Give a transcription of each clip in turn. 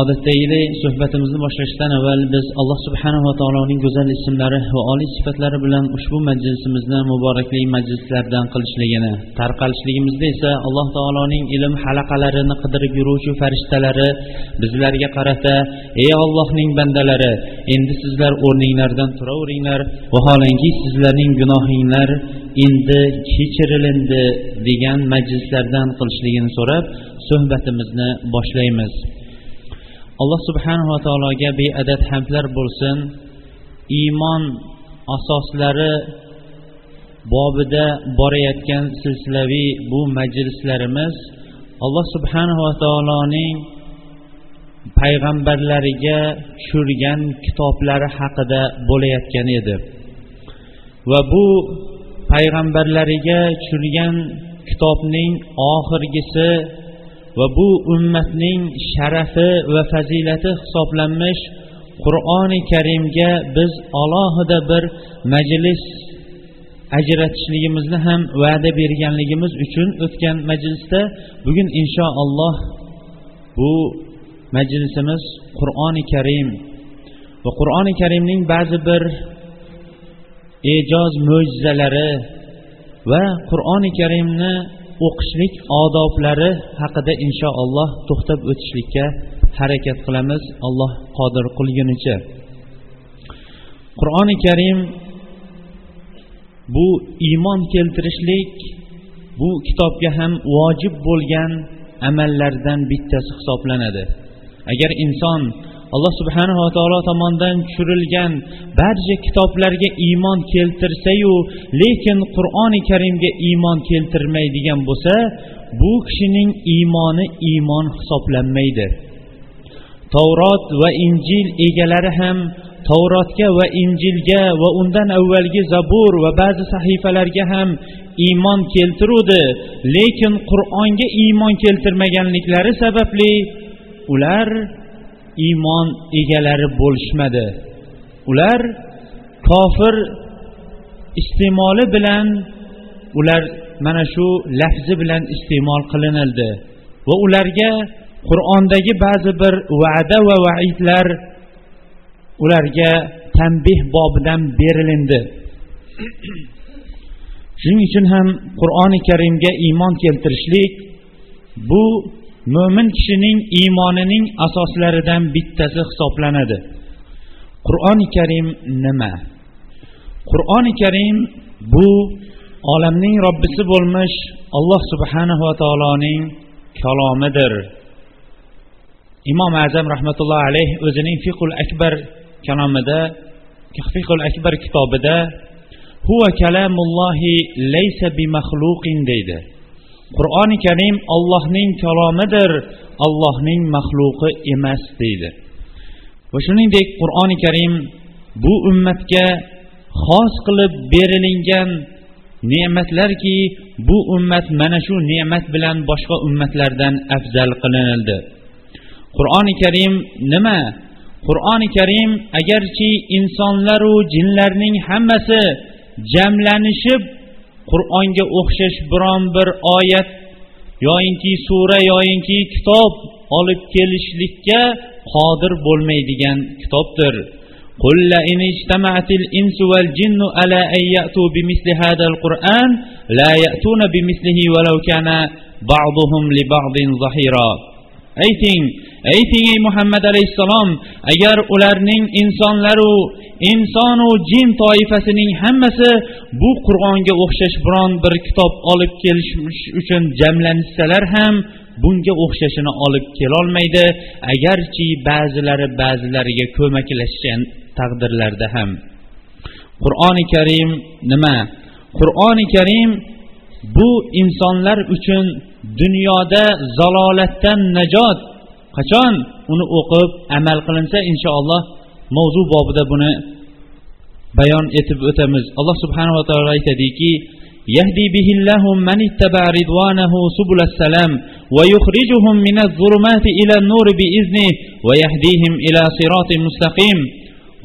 Odatdagidek suhbatimizni boshlashdan avval biz alloh subhanava taoloning go'zal ismlari va oliy sifatlari bilan ushbu majlisimizni muborakli majlislardan qilishligini tarqalishligimizda esa alloh taoloning ilm halaqalarini qidirib yuruvchi farishtalari bizlarga qarata ey ollohning bandalari endi sizlar o'rninglardan turaveringlar vaholanki sizlarning gunohinglar endi kechirilindi degan majlislardan qilishligini so'rab suhbatimizni boshlaymiz. Alloh subhanava taologa beadad hamdlar bo'lsin. Iymon asoslari bobida borayotgan silsilaviy bu majlislarimiz alloh subhanava taoloning payg'ambarlariga tushirgan kitoblari haqida bo'layotgan edi. Va bu payg'ambarlariga tushirgan kitobning oxirgisi va bu ummatning sharafi va fazilati hisoblanmish qur'oni karimga biz alohida bir majlis ajratishligimizni ham va'da berganligimiz uchun o'tgan majlisda bugun inshaalloh bu majlisimiz qur'oni karim va qur'oni karimning ba'zi bir e'joz mo'jizalari va qur'oni karimni o'qishlik odoblari haqida inshaalloh to'xtab o'tishlikka harakat qilamiz. Alloh qodir qilgunicha. Qur'oni karim bu iymon keltirishlik bu kitobga ham vojib bo'lgan amallardan bittasi hisoblanadi. Agar inson alloh subhanava taolo tomonidan tushirilgan barcha kitoblarga iymon keltirsayu lekin qur'oni karimga iymon keltirmaydigan bo'lsa bu kishining iymoni iymon hisoblanmaydi. Tavrot va injil egalari ham tavrotga va injilga va undan avvalgi zabur va ba'zi sahifalarga ham iymon keltiruvdi. Lekin qur'onga iymon keltirmaganliklari sababli ular iymon egalari bo'lishmadi. Ular kofir iste'moli bilan ular mana shu lafzi bilan iste'mol qilinildi va ularga qur'ondagi ba'zi bir va'da va vaidlar ularga tanbeh bobidan berilindi. Shuning uchun ham qur'oni karimga iymon keltirishlik bu mo'min kishining iymonining asoslaridan bittasi hisoblanadi. Qur'oni karim nima? Qur'oni karim bu olamning robbisi bo'lmish alloh subhanava taoloning kalomidir. Imom azam rahmatullohi alayh o'zining fiqul akbar kalomida fiqul akbar kitobida huva kalamullohi laysa bimaxluqin deydi. Qur'oni karim ollohning kalomidir allohning maxluqi emas deydi. Va shuningdek qur'oni karim bu ummatga xos qilib berilingan ne'matlarki bu ummat mana shu ne'mat bilan boshqa ummatlardan afzal qilinildi. Qur'oni karim nima? Qur'oni karim agarchi insonlaru jinlarning hammasi jamlanishib qur'onga o'xshash biron bir oyat yoyinki sura yoyinki kitob olib kelishlikka qodir bo'lmaydigan kitobdir قل لئن اجتمعت الإنس والجن على أن يأتوا بمثل هذا القرآن لا يأتون بمثله ولو كان بعضهم لبعض ظهيرا ayting ayting ey muhammad alayhissalom agar ularning insonlaru insonu jin toifasining hammasi bu qur'onga o'xshash biron bir kitob olib kelish uchun jamlanishsalar ham bunga o'xshashini olib kelolmaydi agarchi ba'zilari ba'zilariga ko'maklashgan taqdirlarda ham. Qur'oni karim nima? Qur'oni karim bu insonlar uchun dunyoda zalolatdan najot qachon uni o'qib amal qilinsa inshaalloh mavzu bobida buni bayon etib o'tamiz alloh subhanava taolo aytadiki يهدي به الله من اتبع رضوانه سبل السلام ويخرجهم من الظلمات إلى النور بإذنه ويهديهم إلى صراط مستقيم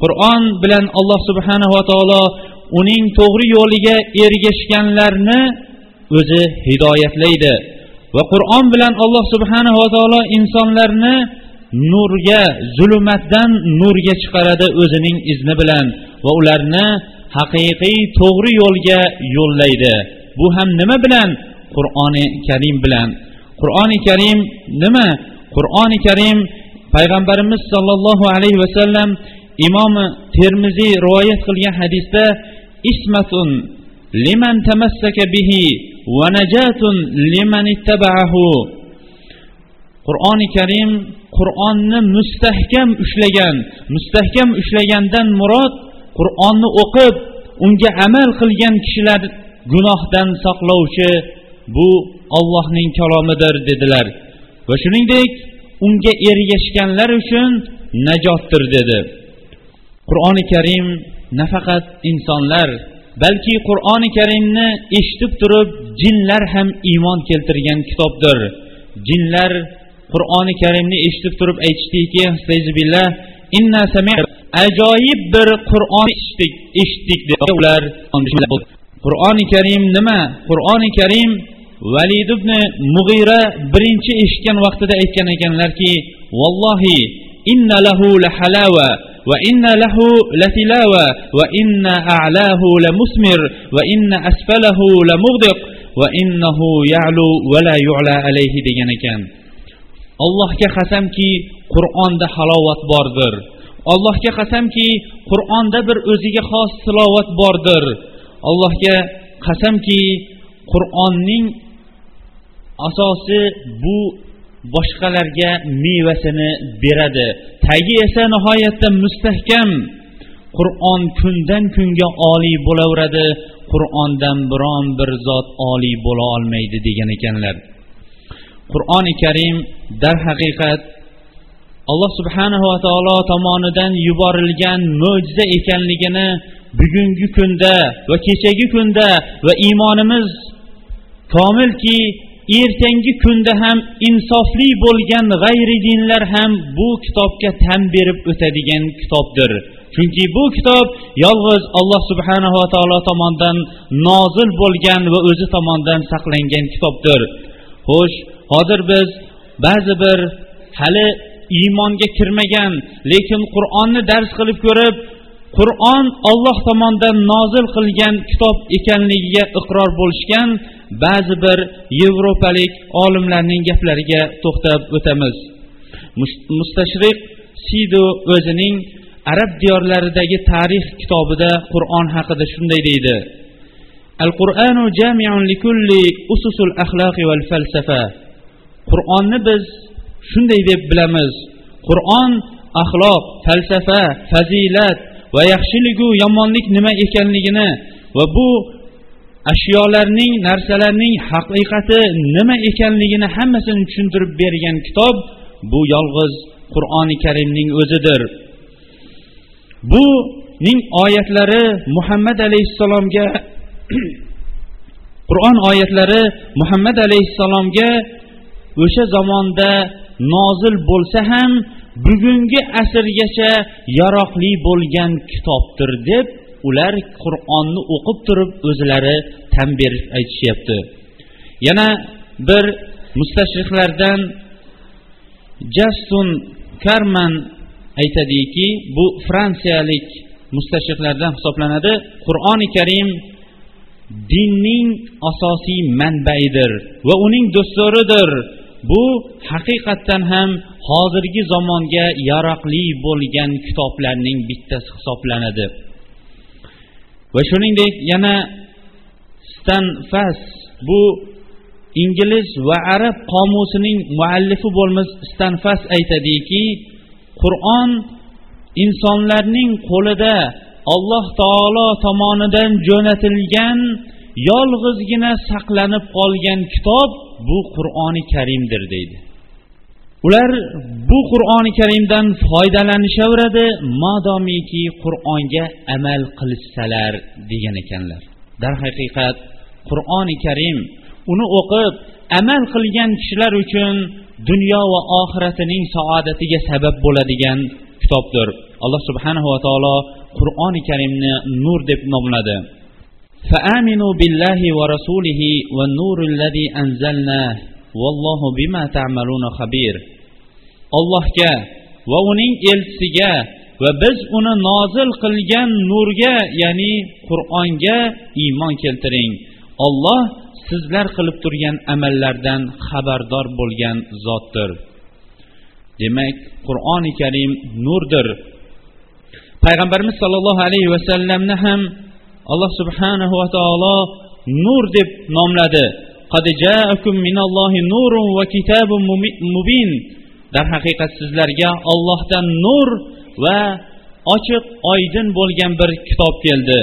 qur'on bilan alloh subhanava taolo uning to'g'ri yo'liga ergashganlarni o'zi hidoyatlaydi Va qur'on bilan alloh subhanava taolo insonlarni nurga zulmatdan nurga chiqaradi o'zining izni bilan va ularni haqiqiy to'g'ri yo'lga yo'llaydi. Bu ham nima bilan? Qur'oni karim bilan. Qur'oni karim nima? Qur'oni karim payg'ambarimiz sollallohu alayhi vasallam imomi termiziy rivoyat qilgan hadisda ismatun liman tamassaka bihi va liman ittaba'ahu qur'oni karim qur'onni mustahkam ushlagan mustahkam ushlagandan murod qur'onni o'qib unga amal qilgan kishilar gunohdan saqlovchi bu ollohning kalomidir dedilar. Va shuningdek unga ergashganlar uchun najotdir dedi. Qur'oni karim nafaqat insonlar balki qur'oni karimni eshitib turib jinlar ham iymon keltirgan kitobdir. Jinlar qur'oni karimni eshitib turib aytishdiki inna ajoyib bir qur'on eshitdik eshitdik deb ular qur'oni karim nima? Qur'oni karim valid ibn mug'ira birinchi eshitgan vaqtida aytgan ekanlarki vallohi inna lahu la halava وإن له لتلاوة وإن أعلاه لمثمر وإن أسفله لمغدق وإنه يعلو ولا يعلى عليه degan ekan allohga qasamki qur'onda halovat bordir allohga qasamki qur'onda bir o'ziga xos tilovat bordir allohga qasamki qur'onning asosi bu boshqalarga mevasini beradi. Tagi esa nihoyatda mustahkam. Qur'on kundan kunga oliy bo'laveradi. Qur'ondan biron bir zot oliy bo'la olmaydi degan ekanlar. Qur'oni karim darhaqiqat alloh subhanahu va taolo tomonidan yuborilgan mo'jiza ekanligini bugungi kunda va kechagi kunda va iymonimiz komilki ertangi kunda ham insofli bo'lgan g'ayri dinlar ham bu kitobga tan berib o'tadigan kitobdir. Chunki bu kitob yolg'iz alloh subhanava taolo tomonidan nozil bo'lgan va o'zi tomonidan saqlangan kitobdir. Xo'sh hozir biz ba'zi bir hali iymonga kirmagan lekin qur'onni dars qilib ko'rib qur'on olloh tomonidan nozil qilgan kitob ekanligiga iqror bo'lishgan ba'zi bir yevropalik olimlarning gaplariga to'xtab o'tamiz. Mustashriq sido o'zining arab diyorlaridagi tarix kitobida qur'on haqida shunday deydi. Al qur'anu jamiun likulli ususul axloqi val falsafa. Qur'onni biz shunday deb bilamiz. Qur'on axloq falsafa fazilat va yaxshiligu yomonlik nima ekanligini va bu ashyolarning narsalarning haqiqati nima ekanligini hammasini tushuntirib bergan kitob bu yolg'iz qur'oni karimning o'zidir. Buning oyatlari muhammad alayhissalomga qur'on oyatlari muhammad alayhissalomga o'sha zamonda nozil bo'lsa ham bugungi asrgacha yaroqli bo'lgan kitobdir deb ular qur'onni o'qib turib o'zlari tan berib aytishyapti. Yana bir mustashriqlardan jassun karman aytadiki bu fransiyalik mustashriqlardan hisoblanadi. Qur'oni karim dinning asosiy manbaidir va uning dusturidir bu haqiqatdan ham hozirgi zamonga yaroqli bo'lgan kitoblarning bittasi hisoblanadi. Va shuningdek yana stanfas bu ingliz va arab qomusining muallifi bo'lmish stanfas aytadiki qur'on insonlarning qo'lida alloh taolo tomonidan jo'natilgan yolg'izgina saqlanib qolgan kitob bu qur'oni karimdir deydi. ular bu qur'oni karimdan foydalanishaveradi modomiki qur'onga amal qilishsalar degan ekanlar darhaqiqat qur'oni karim uni o'qib amal qilgan kishilar uchun dunyo va oxiratining saodatiga sabab bo'ladigan kitobdir alloh subhanahu va taolo qur'oni karimni nur deb nomladi فآمنوا بالله ورسوله والنور الذي أنزلناه vallohu bima ollohga va uning elchisiga va biz uni nozil qilgan nurga ya'ni qur'onga iymon keltiring. Olloh sizlar qilib turgan amallardan xabardor bo'lgan zotdir. Demak qur'oni karim nurdir. Payg'ambarimiz sollallohu alayhi vasallamni ham alloh subhanahu va taolo nur deb nomladi. قد جاءكم من الله نور وكتاب مبين. Darhaqiqat sizlarga ollohdan nur va ochiq oydin bo'lgan bir kitob keldi.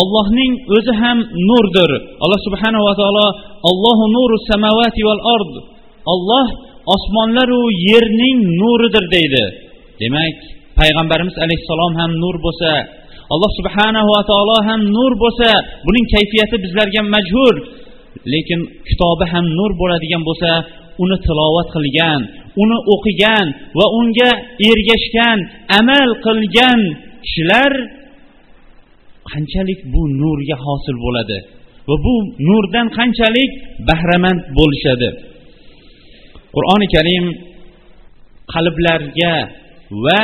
Ollohning o'zi ham nurdir. Alloh subhanava taolo allohu nuru samavati val ard. Olloh osmonlaru yerning nuridir deydi. Demak payg'ambarimiz alayhissalom ham nur bo'lsa alloh subhanahu va taolo ham nur bo'lsa buning kayfiyati bizlarga majhul. Lekin kitobi ham nur bo'ladigan bo'lsa uni tilovat qilgan uni o'qigan va unga ergashgan amal qilgan kishilar qanchalik bu nurga hosil bo'ladi va bu nurdan qanchalik bahramand bo'lishadi? Qur'oni karim qalblarga va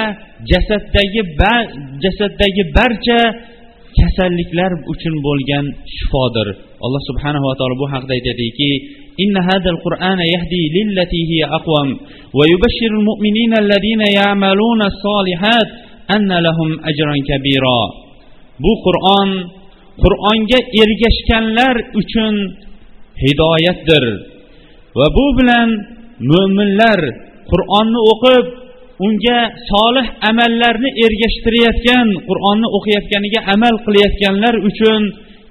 jasaddagi jasaddagi barcha kasalliklar uchun bo'lgan shifodir alloh subhanava taolo bu haqida aytadiki إن هذا القرآن يهدي للتي هي أقوم ويبشر المؤمنين الذين يعملون الصالحات أن لهم أجرا كبيرا bu qur'on qur'onga ergashganlar uchun hidoyatdir va bu bilan mo'minlar qur'onni o'qib unga solih amallarni ergashtirayotgan qur'onni o'qiyotganiga amal qilayotganlar uchun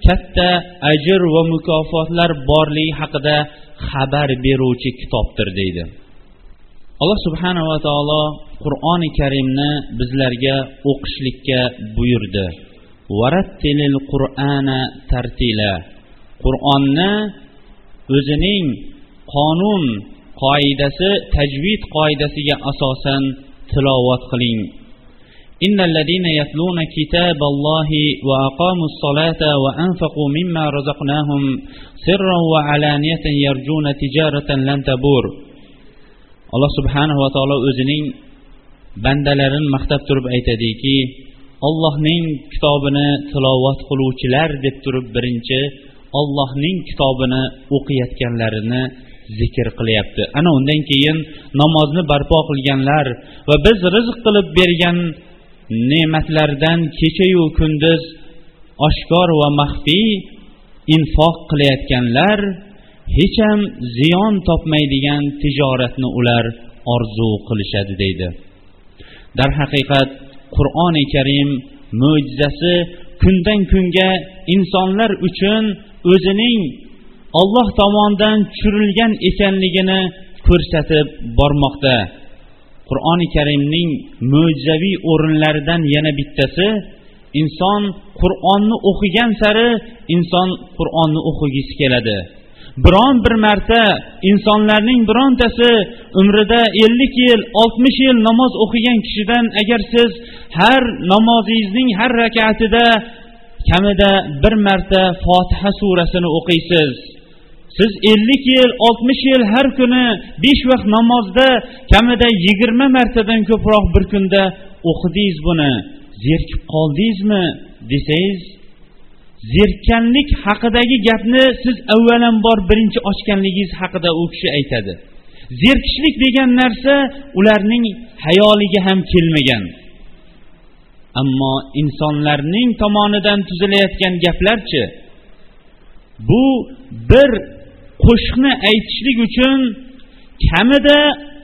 katta ajr va mukofotlar borligi haqida xabar beruvchi kitobdir deydi. Alloh subhanava taolo qur'oni karimni bizlarga o'qishlikka buyurdi. Varattilil qur'ana tartila qur'onni o'zining qonun qoidasi tajvid qoidasiga asosan tilovat qiling إن الذين يتلون كتاب الله وأقاموا الصلاة وأنفقوا مما رزقناهم سرا وعلانية يرجون تجارة لن تبور alloh subhanava taolo o'zining bandalarini maqtab turib aytadiki ollohning kitobini tilovat qiluvchilar deb turib birinchi ollohning kitobini o'qiyotganlarini zikr qilyapti. Ana undan keyin namozni barpo qilganlar va biz rizq qilib bergan ne'matlardan kechayu kunduz oshkor va maxfiy infoq qilayotganlar hech ham ziyon topmaydigan tijoratni ular orzu qilishadi deydi. Darhaqiqat qur'oni karim mo'jizasi kundan kunga insonlar uchun o'zining olloh tomonidan tushirilgan ekanligini ko'rsatib bormoqda. Qur'oni karimning mo'jizaviy o'rinlaridan yana bittasi inson qur'onni o'qigan sari inson qur'onni o'qigisi keladi. Biron bir marta insonlarning birontasi umrida ellik yil oltmish yil namoz o'qigan kishidan agar siz har namozingizning har rakatida kamida bir marta fotiha surasini o'qiysiz. Siz ellik yil oltmish yil har kuni besh vaqt namozda kamida yigirma martadan ko'proq bir kunda o'qidingiz buni. Zerikib qoldingizmi desangiz zerikkanlik haqidagi gapni siz avvalambor birinchi ochganligingiz haqida u kishi aytadi. Zerikishlik degan narsa ularning hayoliga ham kelmagan. Ammo insonlarning tomonidan tuzilayotgan gaplarchi bu bir qo'shiqni aytishlik uchun kamida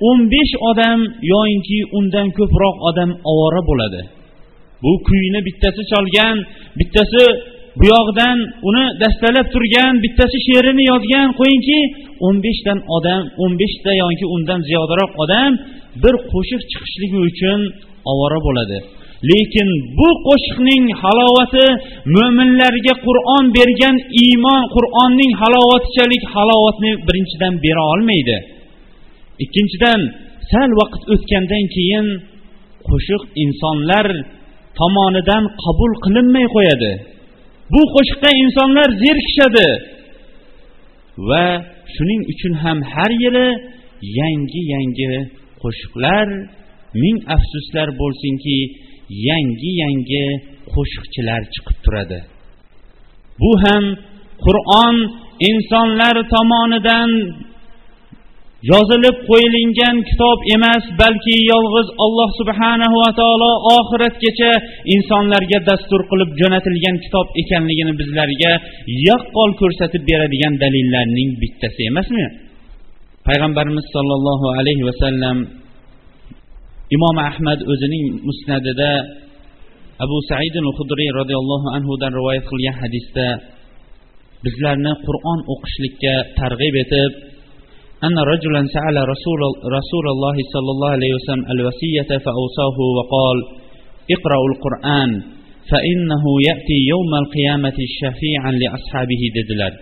o'n besh odam yoyinki undan ko'proq odam ovora bo'ladi. Bu kuyni bittasi cholgan bittasi bu yog'idan uni dastalab turgan bittasi she'rini yozgan qo'yingki o'n beshdan odam o'n beshta yoki undan ziyodaroq odam bir qo'shiq chiqishligi uchun ovora bo'ladi. Lekin bu qo'shiqning halovati mo'minlarga qur'on bergan iymon qur'onning halovatichalik halovatni birinchidan bera olmaydi. Ikkinchidan sal vaqt o'tgandan keyin qo'shiq insonlar tomonidan qabul qilinmay qo'yadi. Bu qo'shiqqa insonlar zerikishadi va shuning uchun ham har yili yangi yangi qo'shiqlar ming afsuslar bo'lsinki yangi yangi qo'shiqchilar chiqib turadi. Bu ham qur'on insonlar tomonidan yozilib qo'yilgan kitob emas balki yolg'iz alloh subhanahu va taolo oxiratgacha insonlarga dastur qilib jo'natilgan kitob ekanligini bizlarga yaqqol ko'rsatib beradigan dalillarning bittasi emasmi? Payg'ambarimiz sollallohu alayhi vasallam imom ahmad o'zining musnadida abu said hudriy roziyallohu anhudan rivoyat qilgan hadisda bizlarni qur'on o'qishlikka targ'ib etib أن رجلا سأل رسول, رسول الله صلى الله عليه وسلم الوصية فأوصاه وقال اقرأوا القرآن فإنه يأتي يوم القيامة شفيعا لأصحابه dedilar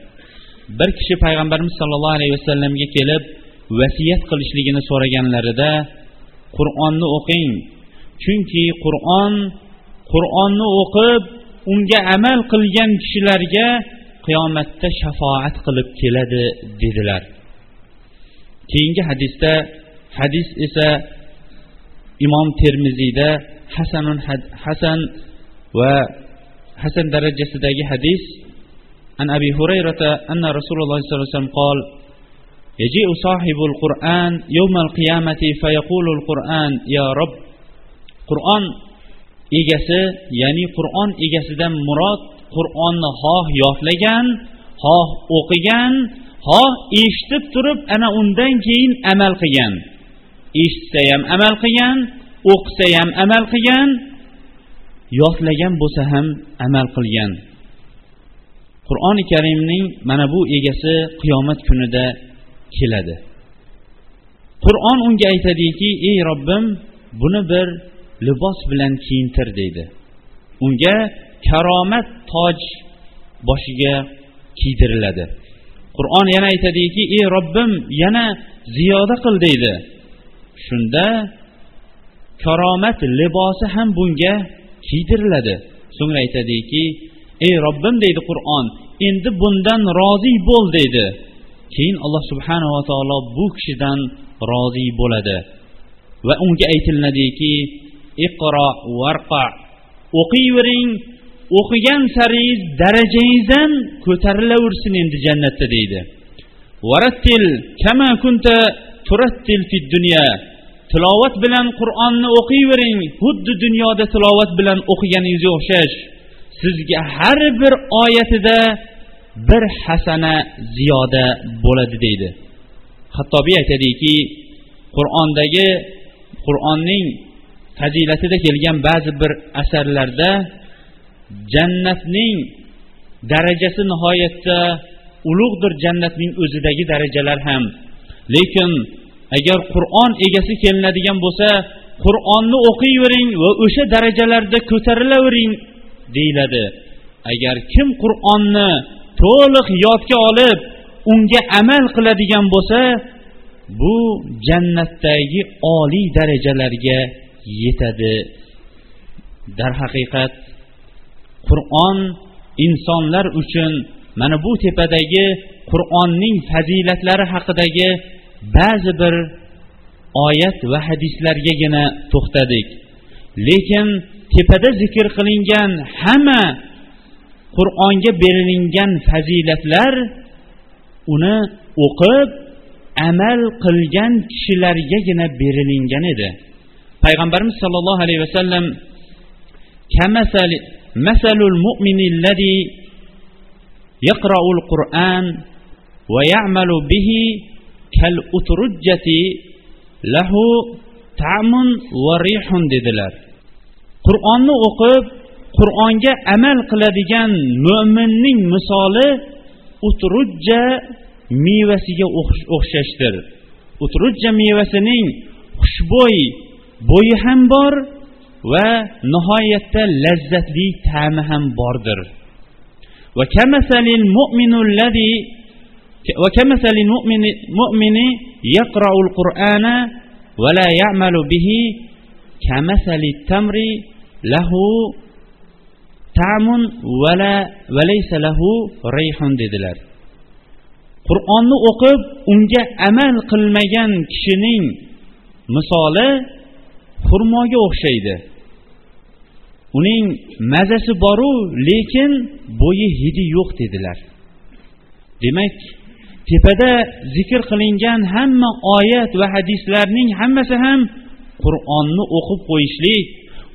bir kishi payg'ambarimiz sollallohu alayhi vasallamga kelib vasiyat qilishligini so'raganlarida qur'onni o'qing. Chunki qur'on qur'onni o'qib unga amal qilgan kishilarga qiyomatda shafoat qilib keladi dedilar. Keyingi hadisda hadis esa imom termiziyda hasanun hasan va hasan darajasidagi hadis. An abi hurayrata anna rasululloh sollallohu alayhi vasallam qol يجيء صاحب القرآن يوم القيامة فيقول القرآن يا رب قرآن egasi ya'ni qur'on egasidan murod qur'onni xoh yodlagan xoh o'qigan xoh eshitib turib ana undan keyin amal qilgan eshitsa ham amal qilgan o'qisa ham amal qilgan yodlagan bo'lsa ham amal qilgan qur'oni karimning mana bu egasi qiyomat kunida keladi. Qur'on unga aytadiki ey robbim buni bir libos bilan kiyintir deydi. Unga karomat toj boshiga kiydiriladi. Qur'on yana aytadiki ey robbim yana ziyoda qil deydi. Shunda karomat libosi ham bunga kiydiriladi. So'ngra aytadiki ey robbim deydi qur'on endi bundan rozi bo'l deydi. Keyin alloh subhanava taolo bu kishidan rozi bo'ladi. Va unga aytiladiki iqro varqa o'qiyvering o'qigan saringiz darajangizdan ko'tarilaversin endi jannatda deydi. Varattil kama kunta turattil fid dunya. Tilovat bilan qur'onni o'qiyvering xuddi dunyoda tilovat bilan o'qiganingizga o'xshash. Sizga har bir oyatida bir hasana ziyoda bo'ladi deydi. Hattobiy aytadiki qur'ondagi qur'onning fazilatida kelgan ba'zi bir asarlarda jannatning darajasi nihoyatda ulug'dir jannatning o'zidagi darajalar ham. Lekin agar qur'on egasi kelinadigan bo'lsa qur'onni o'qiyvering va o'sha darajalarda ko'tarilavering deyiladi. Agar kim qur'onni to'liq yodga olib unga amal qiladigan bo'lsa bu jannatdagi oliy darajalarga yetadi. Darhaqiqat qur'on insonlar uchun mana bu tepadagi qur'onning fazilatlari haqidagi ba'zi bir oyat va hadislargagina to'xtadik. Lekin tepada zikr qilingan hamma qur'onga berilingan fazilatlar uni o'qib amal qilgan kishilargagina berilingan edi. Payg'ambarimiz sollallohu alayhi vasallam masalul mu'minillazi yaqra'ul qur'an va ya'malu bihi kal utrujjati lahu ta'mun va rihun dedilar. Qur'onni o'qib qur'onga amal qiladigan mo'minning misoli utrujja mevasiga o'xshashdir utrujja mevasining xushbo'y bo'yi ham bor va nihoyatda lazzatli ta'mi ham bordir وكمثل المؤمن الذي وكمثل المؤمن مؤمن يقرأ القرآن ولا يعمل به كمثل التمر له ta'mun vala valaysa lahu rayhun dedilar. Qur'onni o'qib unga amal qilmagan kishining misoli xurmoga o'xshaydi. Uning mazasi boru lekin bo'yi hidi yo'q dedilar. Demak tepada zikr qilingan hamma oyat va hadislarning hammasi ham qur'onni o'qib qo'yishlik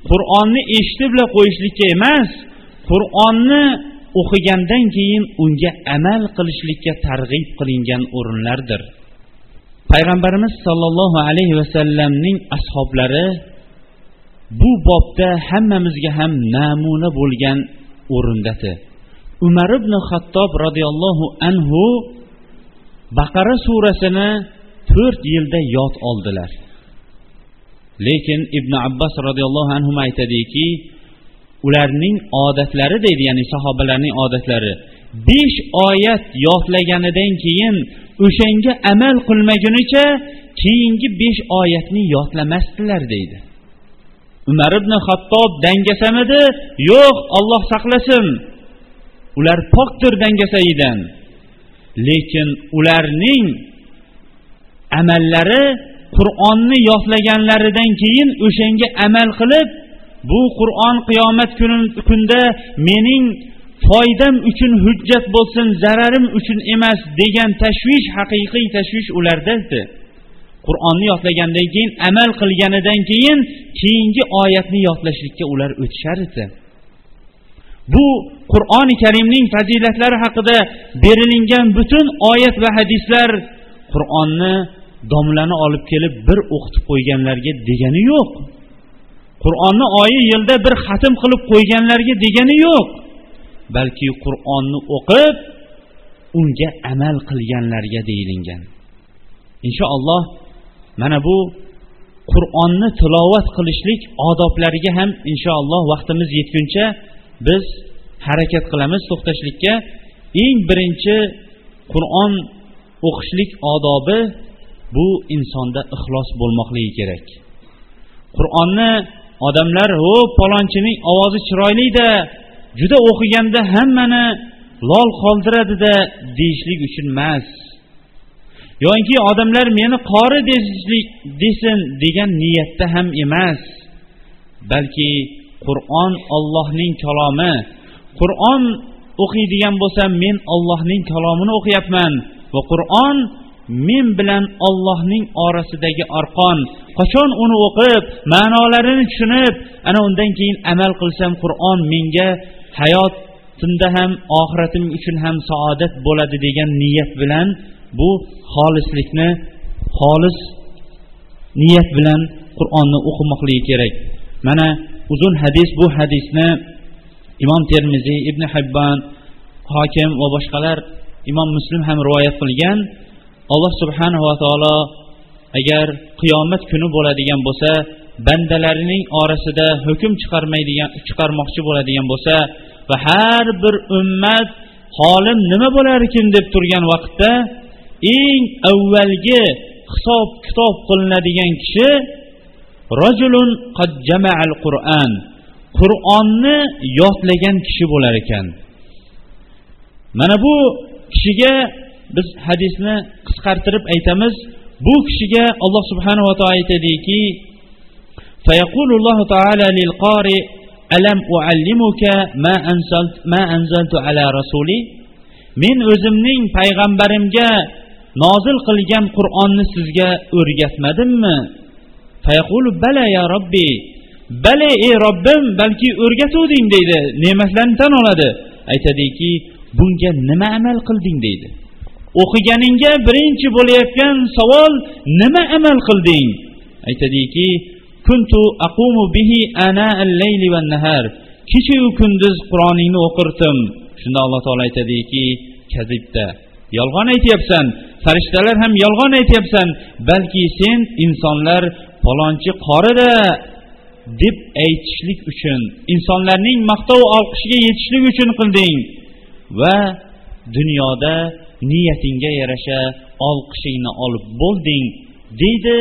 qur'onni eshitib qo'yishlikka emas qur'onni o'qigandan keyin unga amal qilishlikka targ'ib qilingan o'rinlardir. Payg'ambarimiz sollallohu alayhi vasallamning ashoblari bu bobda hammamizga ham namuna bo'lgan o'rindadi umar ibn xattob roziyallohu anhu baqara surasini to'rt yilda yod oldilar. Lekin ibn abbos roziyallohu anhu aytadiki ularning odatlari deydi ya'ni sahobalarning odatlari. Besh oyat yodlaganidan keyin o'shanga amal qilmagunicha keyingi besh oyatni yodlamasdilar deydi. Umar ibn hattob dangasamidi? Yo'q olloh saqlasin. Ular pokdir dangasayidan lekin ularning amallari qur'onni yodlaganlaridan keyin o'shanga amal qilib bu qur'on qiyomat kunida mening foydam uchun hujjat bo'lsin zararim uchun emas degan tashvish haqiqiy tashvish ularda edi qur'onni yodlagandan keyin amal qilganidan keyin keyingi oyatni yodlashlikka ular o'tishar edi. Bu qur'oni karimning fazilatlari haqida berilingan butun oyat va hadislar qur'onni domlani olib kelib bir o'qitib qo'yganlarga degani yo'q. Qur'onni oyi yilda bir xatm qilib qo'yganlarga degani yo'q. Balki qur'onni o'qib unga amal qilganlarga deyilingan inshaalloh mana bu qur'onni tilovat qilishlik odoblariga ham inshaalloh vaqtimiz yetguncha biz harakat qilamiz to'xtashlikka. Eng birinchi qur'on o'qishlik odobi bu insonda ixlos bo'lmoqligi kerak. Qur'onni odamlar ho palonchining ovozi chiroylida juda o'qiganda hammani lol qoldiradida deyishlik uchun emas. Yoki odamlar meni qori desin degan niyatda ham emas. Balki qur'on ollohning kalomi. Qur'on o'qiydigan bo'lsam men ollohning kalomini o'qiyapman va qur'on men bilan ollohning orasidagi arqon. Qachon uni o'qib ma'nolarini tushunib ana undan keyin amal qilsam qur'on menga hayotimda ham oxiratim uchun ham saodat bo'ladi degan niyat bilan bu xolislikni xolis niyat bilan qur'onni o'qimoqligi kerak. Mana uzun hadis bu hadisni imom termiziy ibn hibbon hokim va boshqalar imom muslim ham rivoyat qilgan. Alloh subhanava taolo agar qiyomat kuni bo'ladigan bo'lsa bandalarining orasida hukm chiqarmaydigan chiqarmoqchi bo'ladigan bo'lsa va har bir ummat holim nima bo'larkin deb turgan vaqtda eng avvalgi hisob kitob qilinadigan kishi rajulun qad jama'al qur'an qur'onni yodlagan kishi bo'lar ekan. Mana bu kishiga biz hadisni qisqartirib aytamiz bu kishiga alloh subhanava taolo aytadiki فيقول الله تعالى للقارئ ألم أعلمك ما أنزلت, ما أنزلت على رسولي men o'zimning payg'ambarimga nozil qilgan qur'onni sizga o'rgatmadimmi bala ya robbi bale ey robbim balki o'rgatuvding deydi ne'matlarni tan oladi aytadiki bunga nima amal qilding deydi O'qiganingga birinchi bo'layotgan savol nima amal qilding? Aytadiki kuntu aqumu bihi ana al-layli va nahar. Kechayu kunduz qur'oningni o'qirdim. Shunda alloh taolo aytadiki kazibda. Yolg'on aytyapsan. Farishtalar ham yolg'on aytyapsan. Balki sen insonlar palonchi qorida deb aytishlik uchun insonlarning maqtov olqishiga yetishlik uchun qilding va dunyoda niyatingga yarasha olqishingni olib bo'lding deydi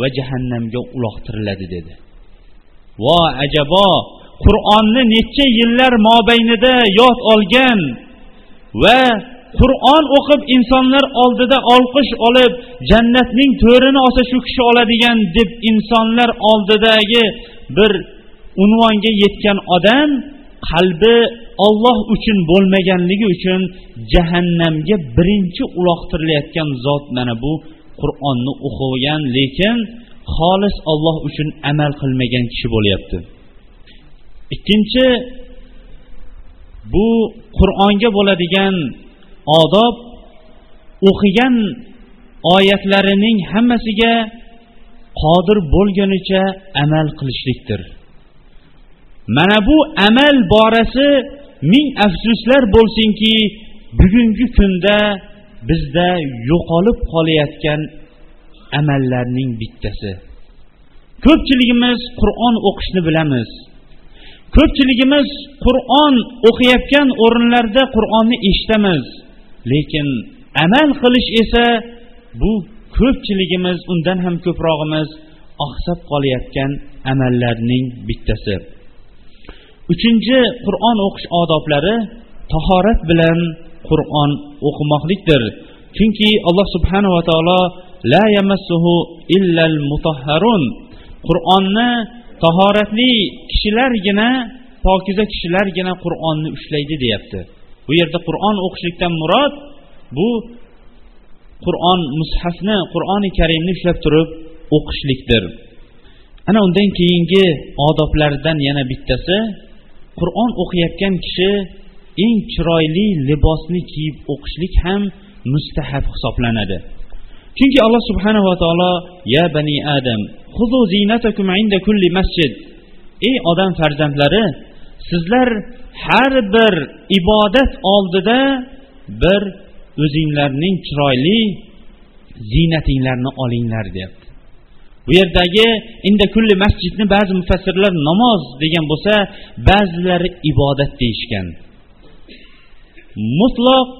va jahannamga uloqtiriladi dedi. Vo ajabo qur'onni necha yillar mobaynida yod olgan va qur'on o'qib insonlar oldida olqish olib jannatning to'rini olsa shu kishi oladigan deb insonlar oldidagi bir unvonga yetgan odam qalbi olloh uchun bo'lmaganligi uchun jahannamga birinchi uloqtirilayotgan zot mana bu qur'onni o'qigan lekin xolis olloh uchun amal qilmagan kishi bo'lyapti. Ikkinchi bu qur'onga bo'ladigan odob o'qigan oyatlarining hammasiga qodir bo'lgunicha amal qilishlikdir. Mana bu amal borasi ming afsuslar bo'lsinki bugungi kunda bizda yo'qolib qolayotgan amallarning bittasi. Ko'pchiligimiz qur'on o'qishni bilamiz. Ko'pchiligimiz qur'on o'qiyotgan o'rinlarda qur'onni eshitamiz. Lekin amal qilish esa bu ko'pchiligimiz undan ham ko'prog'imiz oqsab qolayotgan amallarning bittasi. Uchinchi qur'on o'qish odoblari tahorat bilan qur'on o'qimoqlikdir. Chunki alloh subhanava taolo la yamassuhu illal mutahharun qur'onni tahoratli kishilargina pokiza kishilargina qur'onni ushlaydi deyapti. Bu yerda qur'on o'qishlikdan murod bu qur'on mushafni qur'oni karimni ushlab turib o'qishlikdir. Ana undan keyingi odoblardan yana bittasi qur'on o'qiyotgan kishi eng chiroyli libosni kiyib o'qishlik ham mustahab hisoblanadi. Chunki alloh subhanava taolo ya bani adam huzu zinatakum inda kulli masjid. Ey odam farzandlari sizlar har bir ibodat oldida bir o'zinglarning chiroyli ziynatinglarni olinglar deb. Bu yerdagi inda kulli masjidni ba'zi mufassirlar namoz degan bo'lsa ba'zilari ibodat deyishgan. Mutloq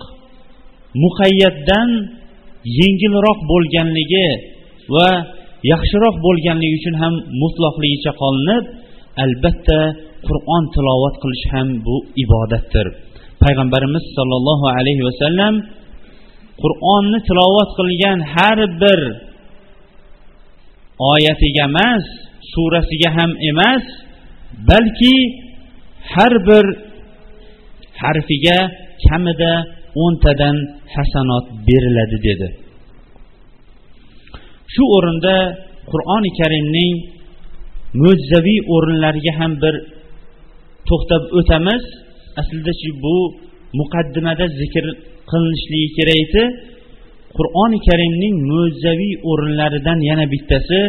muqayyatdan yengilroq bo'lganligi va yaxshiroq bo'lganligi uchun ham mutloqligicha qolinib albatta qur'on tilovat qilish ham bu ibodatdir. Payg'ambarimiz sollallohu alayhi vasallam qur'onni tilovat qilgan har bir oyatiga emas surasiga ham emas balki har bir harfiga kamida o'ntadan hasanot beriladi dedi. Shu o'rinda qur'oni karimning mo'jizaviy o'rinlariga ham bir to'xtab o'tamiz. Aslida shu bu muqaddimada zikr qilinishligi kerak edi. Qur'oni karimning mo'jizaviy o'rinlaridan yana bittasi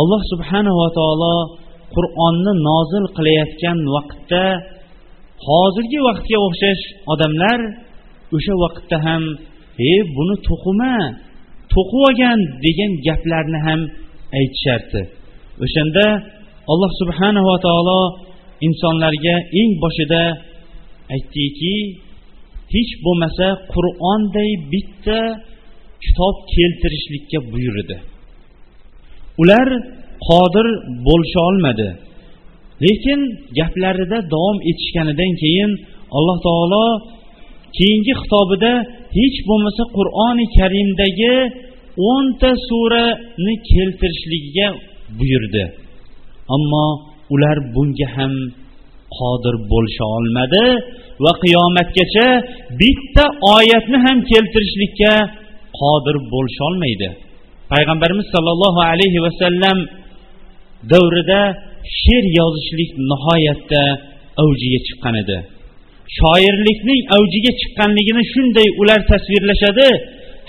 alloh subhanava taolo qur'onni nozil qilayotgan vaqtda hozirgi vaqtga o'xshash odamlar o'sha vaqtda ham e buni to'qima to'qib olgan degan gaplarni ham aytishardi. O'shanda alloh subhanava taolo insonlarga eng boshida aytdiki hech bo'lmasa qur'onday bitta kitob keltirishlikka buyurdi. Ular qodir bo'lisha olmadi. Lekin gaplarida davom etishganidan keyin alloh taolo keyingi xitobida hech bo'lmasa qur'oni karimdagi o'nta surani keltirishligiga buyurdi. Ammo ular bunga ham qodir bo'lisha olmadi va qiyomatgacha bitta oyatni ham keltirishlikka qodir bo'lisholmaydi payg'ambarimiz sollallohu alayhi vasallam davrida she'r yozishlik nihoyatda avjiga chiqqan edi. Shoirlikning avjiga chiqqanligini shunday ular tasvirlashadi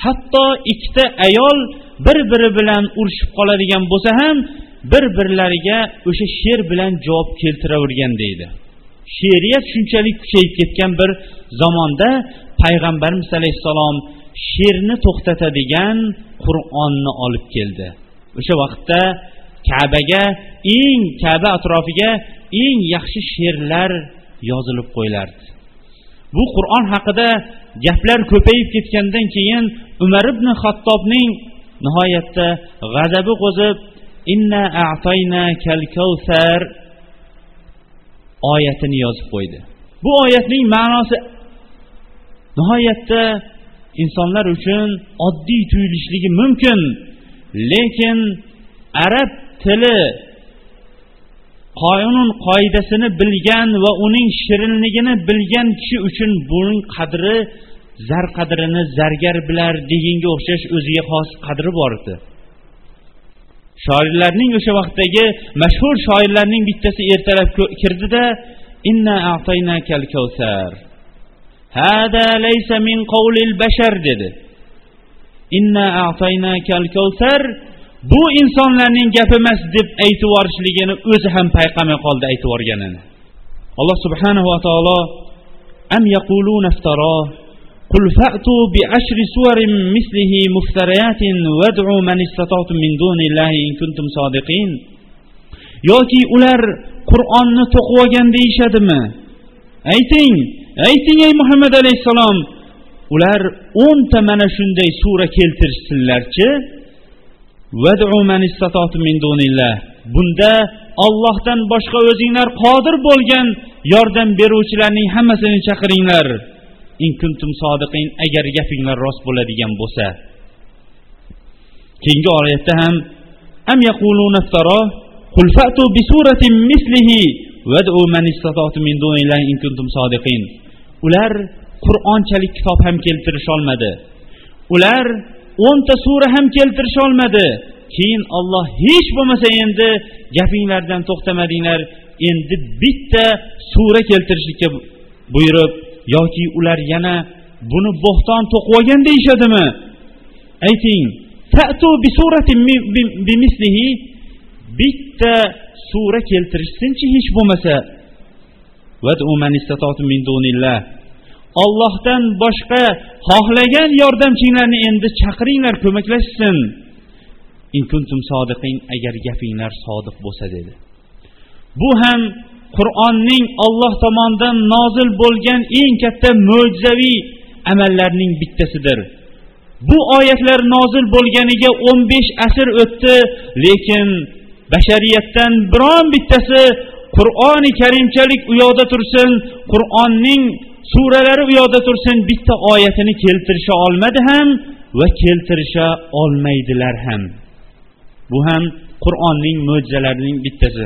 hatto ikkita ayol bir biri bilan urushib qoladigan bo'lsa ham bir birlariga o'sha she'r bilan javob keltiravergan deydi. She'riyat shunchalik kuchayib ketgan bir zamonda payg'ambarimiz alayhissalom she'rni to'xtatadigan qur'onni olib keldi. O'sha vaqtda kabaga eng kaba atrofiga eng yaxshi she'rlar yozilib qo'yilardi bu qur'on haqida gaplar ko'payib ketgandan keyin umar ibn xattobning nihoyatda g'azabi qo'zib inna a'tayna kal kavsar oyatini yozib qo'ydi. Bu oyatning ma'nosi nihoyatda insonlar uchun oddiy tuyulishligi mumkin. Lekin arab tili qonun qoidasini bilgan va uning shirinligini bilgan kishi uchun buning qadri zar qadrini zargar bilar deganga o'xshash o'ziga xos qadri bor edi shoirlarning o'sha vaqtdagi mashhur shoirlarning bittasi ertalab kirdida inna a'taynakal kavsar hada laysa min qawlil bashar dedi. Inna a'taynakal kavsar bu insonlarning gapi emas deb aytib yuborishligini o'zi ham payqamay qoldi aytib yuborganini alloh subhanahu va taolo am yaquluna iftaro قل فأتوا بعشر سور مثله مفتريات وادعوا من استطعتم من دون الله إن كنتم صادقين yoki ular qur'onni to'qib olgan deyishadimi ayting ayting ey muhammad alayhissalom ular o'nta mana shunday sura keltirishsinlarchi bunda ollohdan boshqa o'zinglar qodir bo'lgan yordam beruvchilarning hammasini chaqiringlar In kuntum sodiqin agar gapinglar rost bo'ladigan bo'lsa keyingi oyatda ham am yaquluna iftaro qul fa'tu bi suratin mislihi wad'u man istata'tum min dunillahi in kuntum sodiqin ular qur'onchalik kitob ham keltirisholmadi ular o'nta sura ham keltirisholmadi keyin olloh hech bo'lmasa endi gapinglardan to'xtamadinglar endi bitta sura keltirishlikka buyurib yoki ular yana buni bo'xton to'qib olgan deyishadimi? Ayting bitta sura keltirishsinchi hech bo'lmasa. Ollohdan boshqa xohlagan yordamchinglarni endi chaqiringlar ko'maklashsin. Agar gapinglar sodiq bo'lsa dedi. Bu ham qur'onning olloh tomonidan nozil bo'lgan eng katta mo'jizaviy amallarning bittasidir. Bu oyatlar nozil bo'lganiga o'n besh asr o'tdi lekin bashariyatdan biron bittasi qur'oni karimchalik u yoqda tursin qur'onning suralari u yoqda tursin bitta oyatini keltirisha olmadi ham va keltirisha olmaydilar ham. Bu ham qur'onning mo'jizalarining bittasi.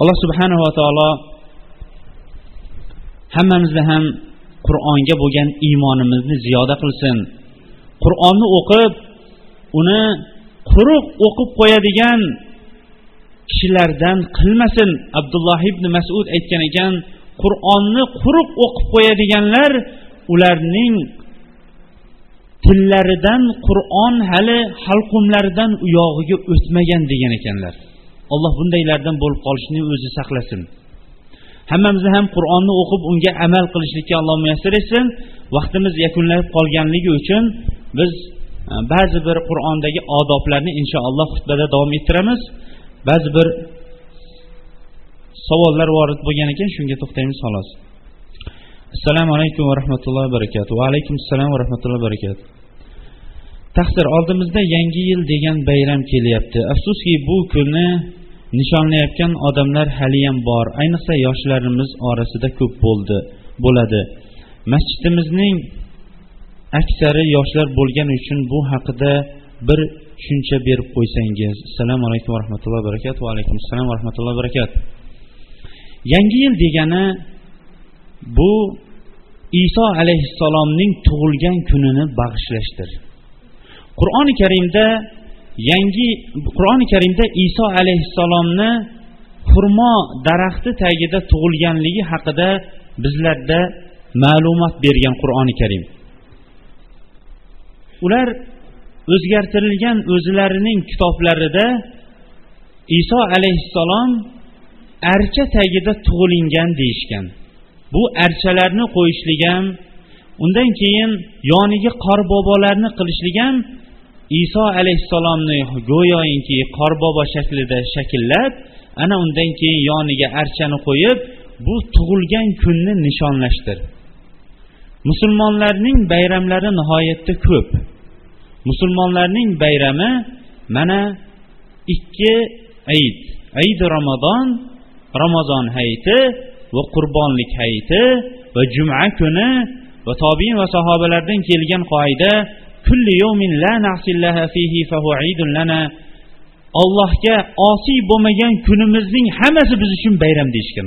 Alloh subhanava taolo hammamizni ham qur'onga bo'lgan iymonimizni ziyoda qilsin. Qur'onni o'qib uni quruq o'qib qo'yadigan kishilardan qilmasin. Abdulloh ibn masud aytgan ekan qur'onni quruq o'qib qo'yadiganlar ularning tillaridan qur'on hali halqumlaridan u yog'iga o'tmagan degan ekanlar. Alloh bundaylardan bo'lib qolishni o'zi saqlasin. Hammamizni ham qur'onni o'qib unga amal qilishlikka alloh muyassar etsin. Vaqtimiz yakunlanib qolganligi uchun biz e, ba'zi bir qur'ondagi odoblarni inshaalloh xutbada davom ettiramiz. Ba'zi bir savollar vorid bo'lgan ekan shunga to'xtaymiz xolos. Assalomu alaykum va rahmatullohi va barakatuh. Va alaykum assalom va rahmatullohi va barakatuh. Taqsir oldimizda yangi yil degan bayram kelyapti. Afsuski bu kunni nishonlayotgan odamlar haliyam bor. Ayniqsa yoshlarimiz orasida ko'p bo'ldi bo'ladi. Masjidimizning aksari yoshlar bo'lgani uchun bu haqida bir tushuncha berib qo'ysangiz. Assalomu alaykum va rahmatullohi va barakatuh. Va alaykum assalom va rahmatullohi va barakatuh. Yangi yil degani bu iso alayhissalomning tug'ilgan kunini bag'ishlashdir. Qur'oni karimda yangi qur'oni karimda iso alayhissalomni xurmo daraxti tagida tug'ilganligi haqida bizlarda ma'lumot bergan qur'oni karim. Ular o'zgartirilgan o'zlarining kitoblarida iso alayhissalom archa tagida tug'ilingan deyishgan. Bu archalarni qo'yishlik ham undan keyin yoniga qorbobolarni qilishlik ham iso alayhissalomni go'yoinki qorbobo shaklida shakllab ana undan keyin yoniga archani qo'yib bu tug'ilgan kunni nishonlashdir. Musulmonlarning bayramlari nihoyatda ko'p. Musulmonlarning bayrami mana ikki ayit ayidi ramazon ramazon hayiti va qurbonlik hayiti va juma kuni va tobiin va sahobalardan kelgan qoida kulli yawmin la na'sillaha fihi fahu idun lana. Allohga osiy bo'lmagan kunimizning hammasi biz uchun bayram deyishgan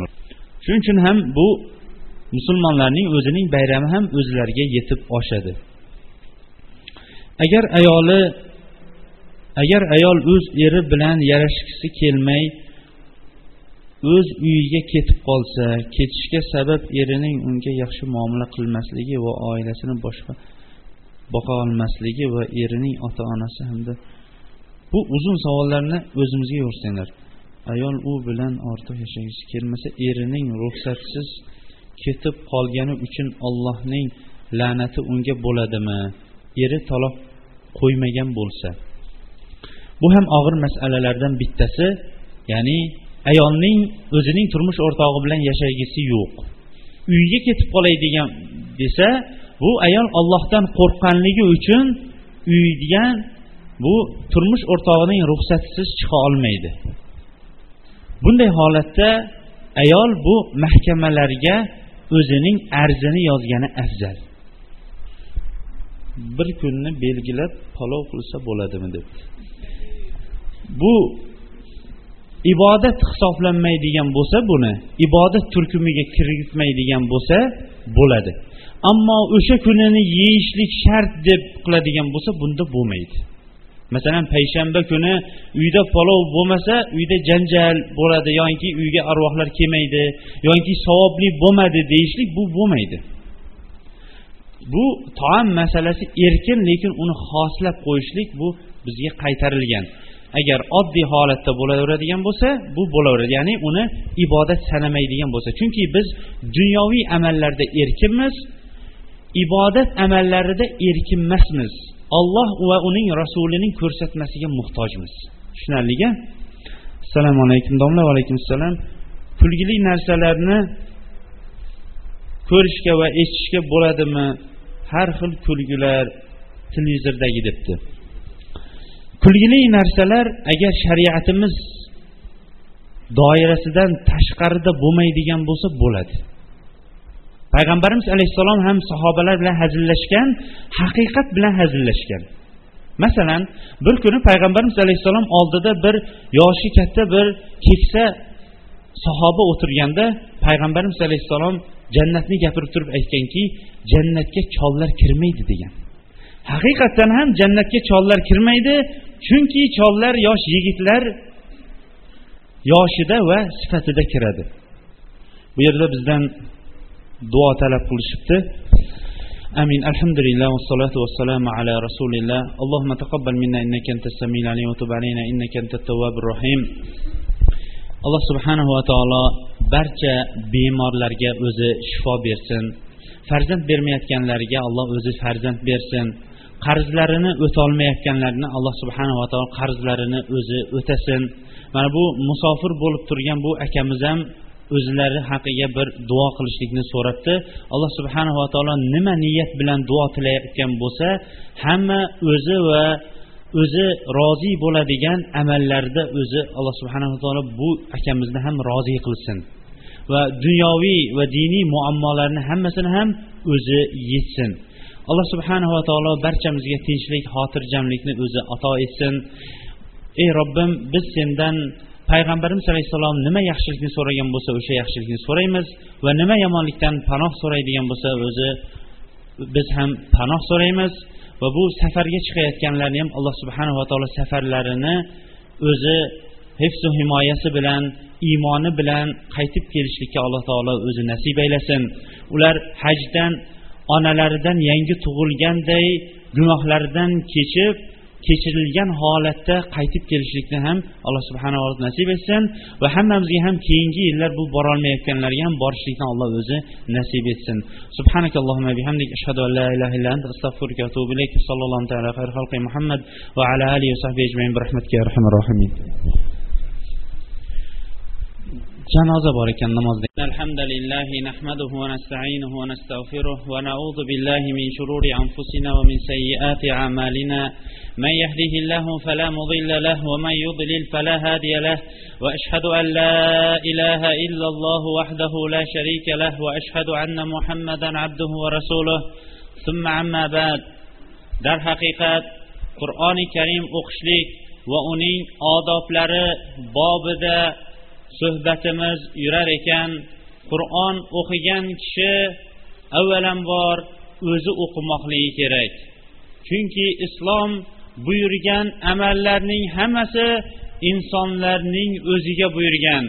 shuning uchun ham bu musulmonlarning o'zining bayrami ham o'zlariga yetib oshadi. Agar ayoli agar ayol o'z eri bilan yarashgisi kelmay o'z uyiga ketib qolsa ketishga sabab erining unga yaxshi muomala qilmasligi va oilasini boshqa boqa olmasligi va erining ota onasi hamda bu uzun savollarni o'zimizga yursanglar ayol u bilan ortiq yashagisi kelmasa erining ruxsatsiz ketib qolgani uchun ollohning la'nati unga bo'ladimi? Eri taloq qo'ymagan bo'lsa. Bu ham og'ir masalalardan bittasi ya'ni ayolning o'zining turmush o'rtog'i bilan yashagisi yo'q. Uyiga ketib qolay degan desa bu ayol ollohdan qo'rqqanligi uchun uydan bu turmush o'rtog'ining ruxsatisiz chiqa olmaydi. Bunday holatda ayol bu mahkamalarga o'zining arzini yozgani afzal. Bir kunni belgilab palov qilsa bo'ladimi deb. Bu ibodat hisoblanmaydigan bo'lsa buni ibodat turkumiga kiritmaydigan bo'lsa bo'ladi. Ammo o'sha kunini yeyishlik shart deb qiladigan bo'lsa bunda bo'lmaydi. Masalan payshanba kuni uyda palov bo'lmasa uyda janjal bo'ladi yoki uyga arvohlar kelmaydi yoki savobli bo'lmadi deyishlik bu bo'lmaydi. Bu taom masalasi erkin lekin uni xoslab qo'yishlik bu bizga qaytarilgan. Agar oddiy holatda bo'laveradigan bo'lsa bu bo'laveradi ya'ni uni ibodat sanamaydigan bo'lsa. Chunki biz dunyoviy amallarda erkinmiz ibodat amallarida erkin emasmiz olloh va uning rasulining ko'rsatmasiga muhtojmiz. Tushunarligi? Assalomu alaykum domla va alaykum assalom kulgili narsalarni ko'rishga va eshitishga bo'ladimi? Har xil kulgilar televizordagi debdi. Kulgili narsalar agar shariatimiz doirasidan tashqarida bo'lmaydigan bo'lsa bo'ladi. Payg'ambarimiz alayhissalom ham sahobalar bilan hazillashgan haqiqat bilan hazillashgan. Masalan bir kuni payg'ambarimiz alayhissalom oldida bir yoshi katta bir keksa sahoba o'tirganda payg'ambarimiz alayhissalom jannatni gapirib turib aytganki jannatga chollar kirmaydi degan. Haqiqatdan ham jannatga chollar kirmaydi chunki chollar yosh yigitlar yoshida va sifatida kiradi. Bu yerda bizdan duo talab qilishibdi. Amin. Alhamdulillah vassalotu vassalamu ala rasulilloh allohumma taqabbal minna innaka antas samiul alim va tub alayna innaka antat tawwabur rahim. Alloh subhanahu va taolo barcha bemorlarga o'zi shifo bersin. Farzand bermayotganlarga alloh o'zi farzand bersin. Qarzlarini o'tolmayotganlarni alloh subhanava taolo qarzlarini o'zi o'tasin. Mana bu musofir bo'lib turgan bu akamiz ham o'zlari haqiga bir duo qilishlikni so'rabdi alloh subhanava taolo nima niyat bilan duo tilayotgan bo'lsa hamma o'zi va o'zi rozi bo'ladigan amallarda o'zi alloh subhanava taolo bu akamizni ham rozi qilsin. Va dunyoviy va diniy muammolarni hammasini ham o'zi yechsin. Alloh subhanava taolo barchamizga tinchlik xotirjamlikni o'zi ato etsin. Ey robbim biz sendan payg'ambarimiz alayhissalom nima yaxshilikni so'ragan bo'lsa o'sha yaxshilikni so'raymiz va nima yomonlikdan panoh so'raydigan bo'lsa o'zi biz ham panoh so'raymiz va bu safarga chiqayotganlarni ham alloh subhanava taolo safarlarini o'zi hifzu himoyasi bilan iymoni bilan qaytib kelishlikka alloh taolo o'zi nasib aylasin. Ular hajdan onalaridan yangi tug'ilganday gunohlaridan kechib kechirilgan holatda qaytib kelishlikni ham alloh subhanava taolo nasib etsin va hammamizga ham keyingi yillar bu borolmayotganlarga ham borishlikni alloh o'zi nasib etsin. Subhanakallohumma bihamdik ashhadu an la ilaha illa ant sallallohu taala xayr muhammad va ala alihi va sahbihi ajmain. Bi rahmatika arhamar rohimin janoza bor ekan namozda alhamdulillahi nahmaduhu va nasta'inuhu va nastaghfiruh va na'udhu billahi min shururi anfusina va min sayyiati a'malina man yahdihillahu fala mudilla lahu wa man yudlil fala hadiya lahu wa ashhadu an la ilaha illa Allah wahdahu la sharika lahu wa ashhadu anna Muhammadan abduhu va rasuluh thumma amma ba'd dar haqiqat Qur'oni Karim o'qishlik va uning odoblari bobida suhbatimiz yurar ekan qur'on o'qigan kishi avvalambor o'zi o'qimoqligi kerak. Chunki islom buyurgan amallarning hammasi insonlarning o'ziga buyurgan.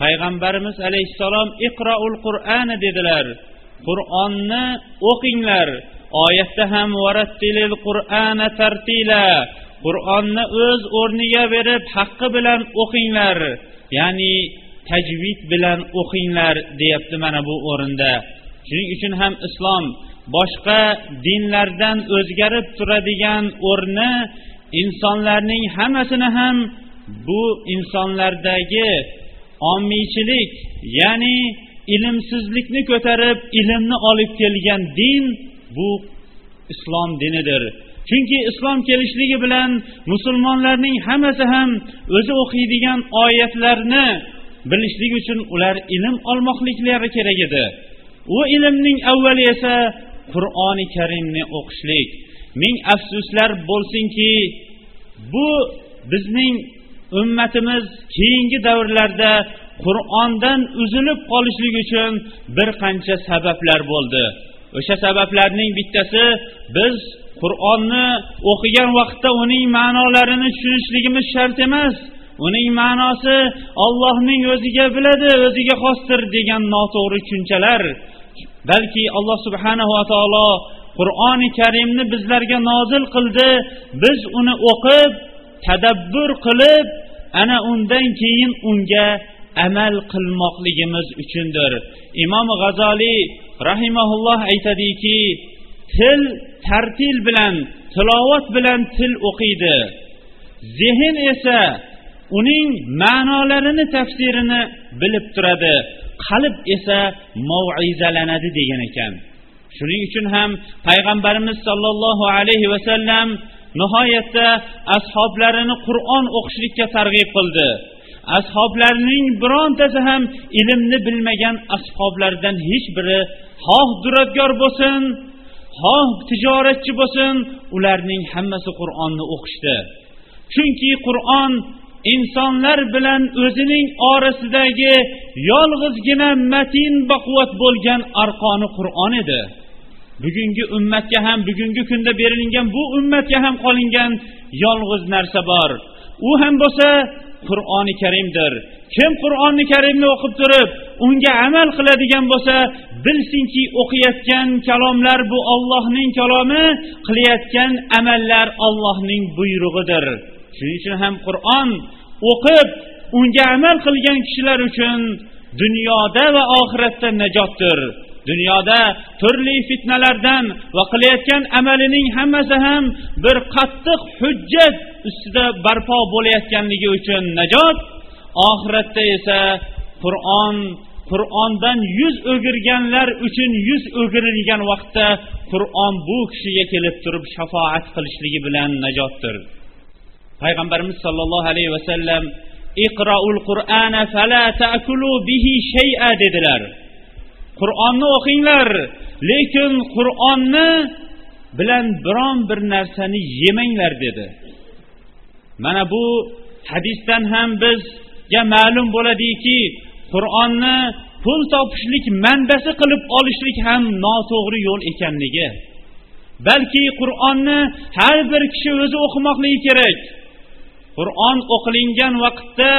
Payg'ambarimiz alayhissalom iqroul qur'ani dedilar. Qur'onni o'qinglar oyatda ham varattilil qur'ana tartila. Qur'onni o'z o'rniga berib haqqi bilan o'qinglar. Ya'ni tajvid bilan o'qinglar deyapti mana bu o'rinda. Shuning uchun ham islom boshqa dinlardan o'zgarib turadigan o'rni insonlarning hammasini ham bu insonlardagi omiychilik ya'ni ilmsizlikni ko'tarib ilmni olib kelgan din bu islom dinidir. Chunki islom kelishligi bilan musulmonlarning hammasi ham o'zi o'qiydigan oyatlarni bilishlik uchun ular ilm olmoqliklari kerak edi. U ilmning avvali esa qur'oni karimni o'qishlik. Ming afsuslar bo'lsinki bu bizning ummatimiz keyingi davrlarda qur'ondan uzilib qolishlik uchun bir qancha sabablar bo'ldi. O'sha sabablarning bittasi biz qur'onni o'qigan vaqtda uning ma'nolarini tushunishligimiz shart emas. Uning ma'nosi ollohning o'ziga biladi o'ziga xosdir degan noto'g'ri tushunchalar. Balki alloh subhanava taolo qur'oni karimni bizlarga nozil qildi. Biz uni o'qib tadabbur qilib ana undan keyin unga amal qilmoqligimiz uchundir. Imom g'azoliy rahimaulloh aytadiki til tartil bilan tilovat bilan til o'qiydi. Zehn esa uning ma'nolarini tafsirini bilib turadi. Qalb esa mauizalanadi degan ekan. Shuning uchun ham payg'ambarimiz sollallohu alayhi vasallam nihoyatda ashoblarini qur'on o'qishlikka targ'ib qildi. Ashoblarining birontasi ham ilmni bilmagan ashoblardan hech biri xoh duradgor bo'lsin xoh tijoratchi bo'lsin ularning hammasi qur'onni o'qishdi. Chunki qur'on insonlar bilan o'zining orasidagi yolg'izgina matin baquvvat bo'lgan arqoni qur'on edi. Bugungi ummatga ham bugungi kunda berilingan bu ummatga ham qolingan yolg'iz narsa bor. U ham bo'lsa qur'oni karimdir. Kim qur'oni karimni o'qib turib unga amal qiladigan bo'lsa bilsinki o'qiyotgan kalomlar bu ollohning kalomi qilayotgan amallar ollohning buyrug'idir. Shuning uchun ham qur'on o'qib unga amal qilgan kishilar uchun dunyoda va oxiratda najotdir. Dunyoda turli fitnalardan va qilayotgan amalining hammasi ham bir qattiq hujjat ustida barpo bo'layotganligi uchun najot oxiratda esa qur'on qur'ondan yuz o'girganlar uchun yuz o'girilgan vaqtda qur'on bu kishiga kelib turib shafoat qilishligi bilan najotdir. Payg'ambarimiz sollallohu alayhi vasallam iqroul qur'ana fala ta'kulu bihi shay'a dedilar. Qur'onni o'qinglar lekin qur'onni bilan biron bir narsani yemanglar dedi. Mana bu hadisdan ham bizga ma'lum bo'ladiki qur'onni pul topishlik manbasi qilib olishlik ham noto'g'ri yo'l ekanligi. Balki qur'onni har bir kishi o'zi o'qimoqligi kerak. Qur'on o'qilingan vaqtda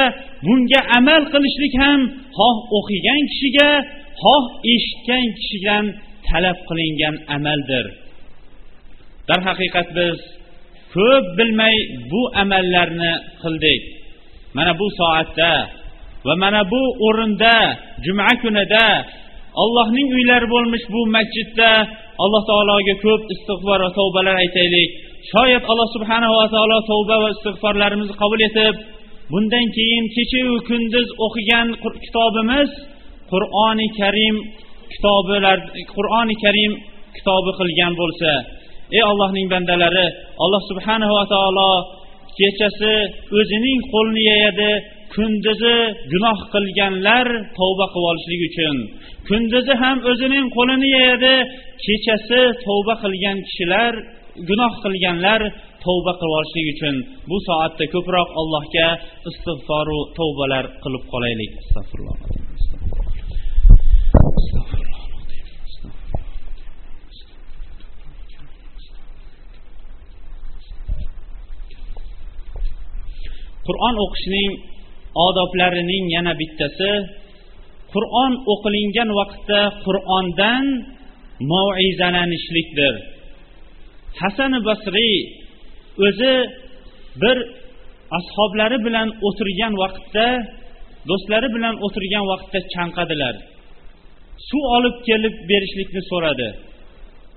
bunga amal qilishlik ham xoh o'qigan kishiga xoh eshitgan kishidan talab qilingan amaldir. Darhaqiqat biz ko'p bilmay bu amallarni qildik. Mana bu soatda va mana bu o'rinda juma kunida allohning uylari bo'lmish bu masjidda alloh taologa ko'p istig'for va tavbalar aytaylik. Shoyat alloh subhanahu va taolo tavba va istig'forlarimizni qabul etib bundan keyin kechayu kunduz o'qigan kitobimiz qur'oni karim kitobilar qur'oni karim kitobi qilgan bo'lsa ey allohning bandalari alloh subhanava taolo kechasi o'zining qo'lini yayadi kunduzi gunoh qilganlar tavba qilib olishlik uchun. Kunduzi ham o'zining qo'lini yeyadi kechasi tavba qilgan kishilar gunoh qilganlar tavba qilib olishlik uchun. Bu soatda ko'proq allohga istig'foru tavbalar qilib qolaylik. Astag'firulloh. Qur'on o'qishning odoblarining yana bittasi qur'on o'qilingan vaqtda qur'ondan mauizalanishlikdir hasan basriy o'zi bir ashoblari bilan o'tirgan vaqtda do'stlari bilan o'tirgan vaqtda chanqadilar. Suv olib kelib berishlikni so'radi.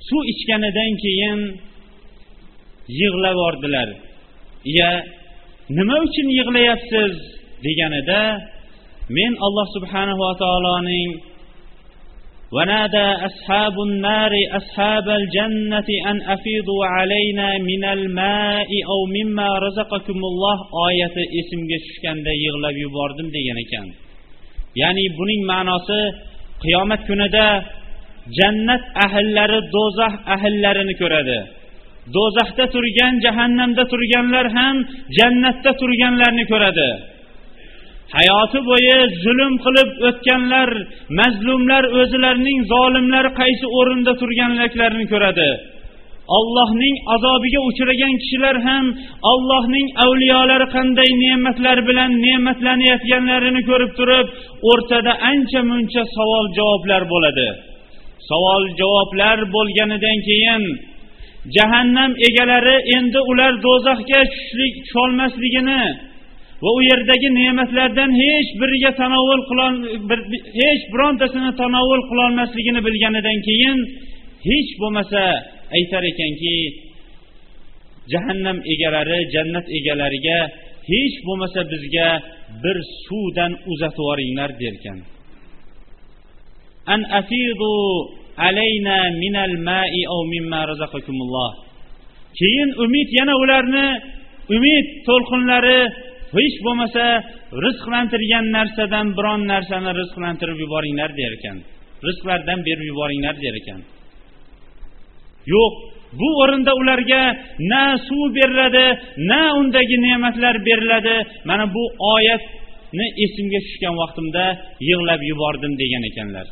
Suv ichganidan keyin yig'lab yubordilar iya nima uchun yig'layapsiz deganida men alloh subhanahu va taoloning ونادى أصحاب النار أصحاب الجنة أن أفيضوا علينا من الماء أو مما رزقكم الله آية esimga tushganda yig'lab yubordim degan ekan ya'ni buning ma'nosi qiyomat kunida jannat ahllari do'zax ahillarini ko'radi Do'zaxda turgan jahannamda turganlar ham jannatda turganlarni ko'radi. Hayoti bo'yi zulm qilib o'tganlar mazlumlar o'zlarining zolimlari qaysi o'rinda turganliklarini ko'radi. Allohning azobiga uchragan kishilar ham allohning avliyolari qanday ne'matlar bilan ne'matlanayotganlarini ko'rib turib o'rtada ancha muncha savol javoblar bo'ladi. Savol javoblar bo'lganidan keyin jahannam egalari endi ular do'zaxga tushishlik tusholmasligini va u yerdagi ne'matlardan hech biriga tanovul qilol hech birontasini tanovul qilolmasligini bilganidan keyin hech bo'lmasa aytar ekanki jahannam egalari jannat egalariga hech bo'lmasa bizga bir suvdan uzatib yuboringlar derkan. An afidu alayna minal ma'i aw mimma razaqakumulloh. Keyin umid yana ularni umid to'lqinlari hech bo'lmasa rizqlantirgan narsadan biron narsani rizqlantirib yuboringlar der ekan. Rizqlardan berib yuboringlar der ekan. Yo'q bu o'rinda ularga na suv beriladi na undagi ne'matlar beriladi. Mana bu oyatni esimga tushgan vaqtimda yig'lab yubordim degan ekanlar.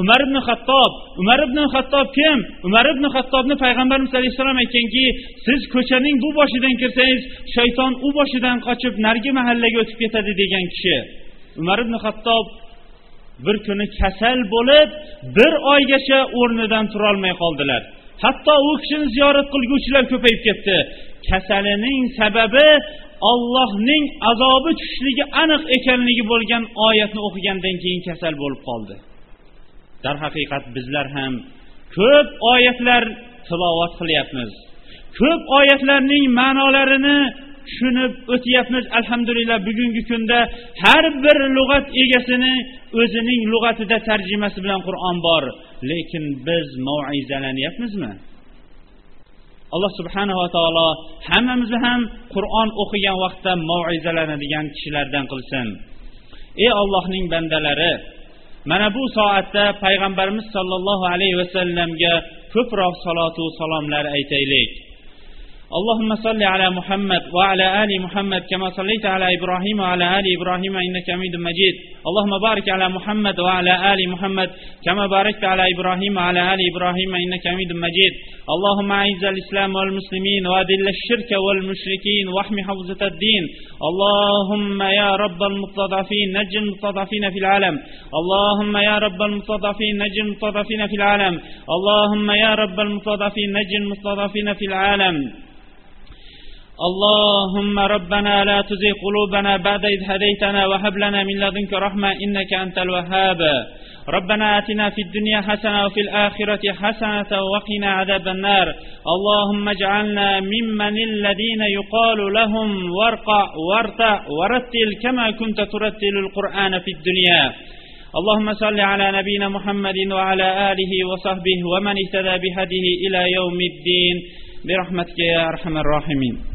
Umar ibn hattob umar ibn hattob kim? Umar ibn hattobni payg'ambarimiz alayhissalom aytganki siz ko'chaning bu boshidan kirsangiz shayton u boshidan qochib narigi mahallaga o'tib ketadi degan kishi. Umar ibn hattob bir kuni kasal bo'lib bir oygacha o'rnidan turolmay qoldilar. Hatto u kishini ziyorat qilguvchilar ko'payib ketdi. Kasalining sababi ollohning azobi tushishligi aniq ekanligi bo'lgan oyatni o'qigandan keyin kasal bo'lib qoldi. Darhaqiqat bizlar ham ko'p oyatlar tilovat qilyapmiz. Ko'p oyatlarning ma'nolarini tushunib o'tyapmiz. Alhamdulillah bugungi kunda har bir lug'at egasini o'zining lug'atida tarjimasi bilan qur'on bor. Lekin biz maizalanyapmizmi alloh subhanava taolo hammamizni ham qur'on o'qigan vaqtda mauizalanadigan kishilardan qilsin. Ey ollohning bandalari mana bu soatda payg'ambarimiz sollallohu alayhi vasallamga ko'proq salotu salomlar aytaylik. اللهم صل على محمد وعلى آل محمد كما صليت على إبراهيم وعلى آل إبراهيم إنك حميد مجيد. اللهم بارك على محمد وعلى آل محمد كما باركت على إبراهيم وعلى آل إبراهيم إنك حميد مجيد. اللهم أعز الإسلام والمسلمين وأذل الشرك والمشركين واحم حوزة الدين. اللهم يا رب المستضعفين نج المستضعفين في العالم. اللهم يا رب المستضعفين نج المستضعفين في العالم. اللهم يا رب المستضعفين نج المستضعفين في العالم. اللهم ربنا لا تزغ قلوبنا بعد إذ هديتنا وهب لنا من لدنك رحمة إنك أنت الوهاب. ربنا آتنا في الدنيا حسنة وفي الآخرة حسنة وقنا عذاب النار. اللهم اجعلنا ممن الذين يقال لهم وارقع وارتع ورتل كما كنت ترتل القرآن في الدنيا. اللهم صل على نبينا محمد وعلى آله وصحبه ومن اهتدى بهديه إلى يوم الدين. برحمتك يا أرحم الراحمين.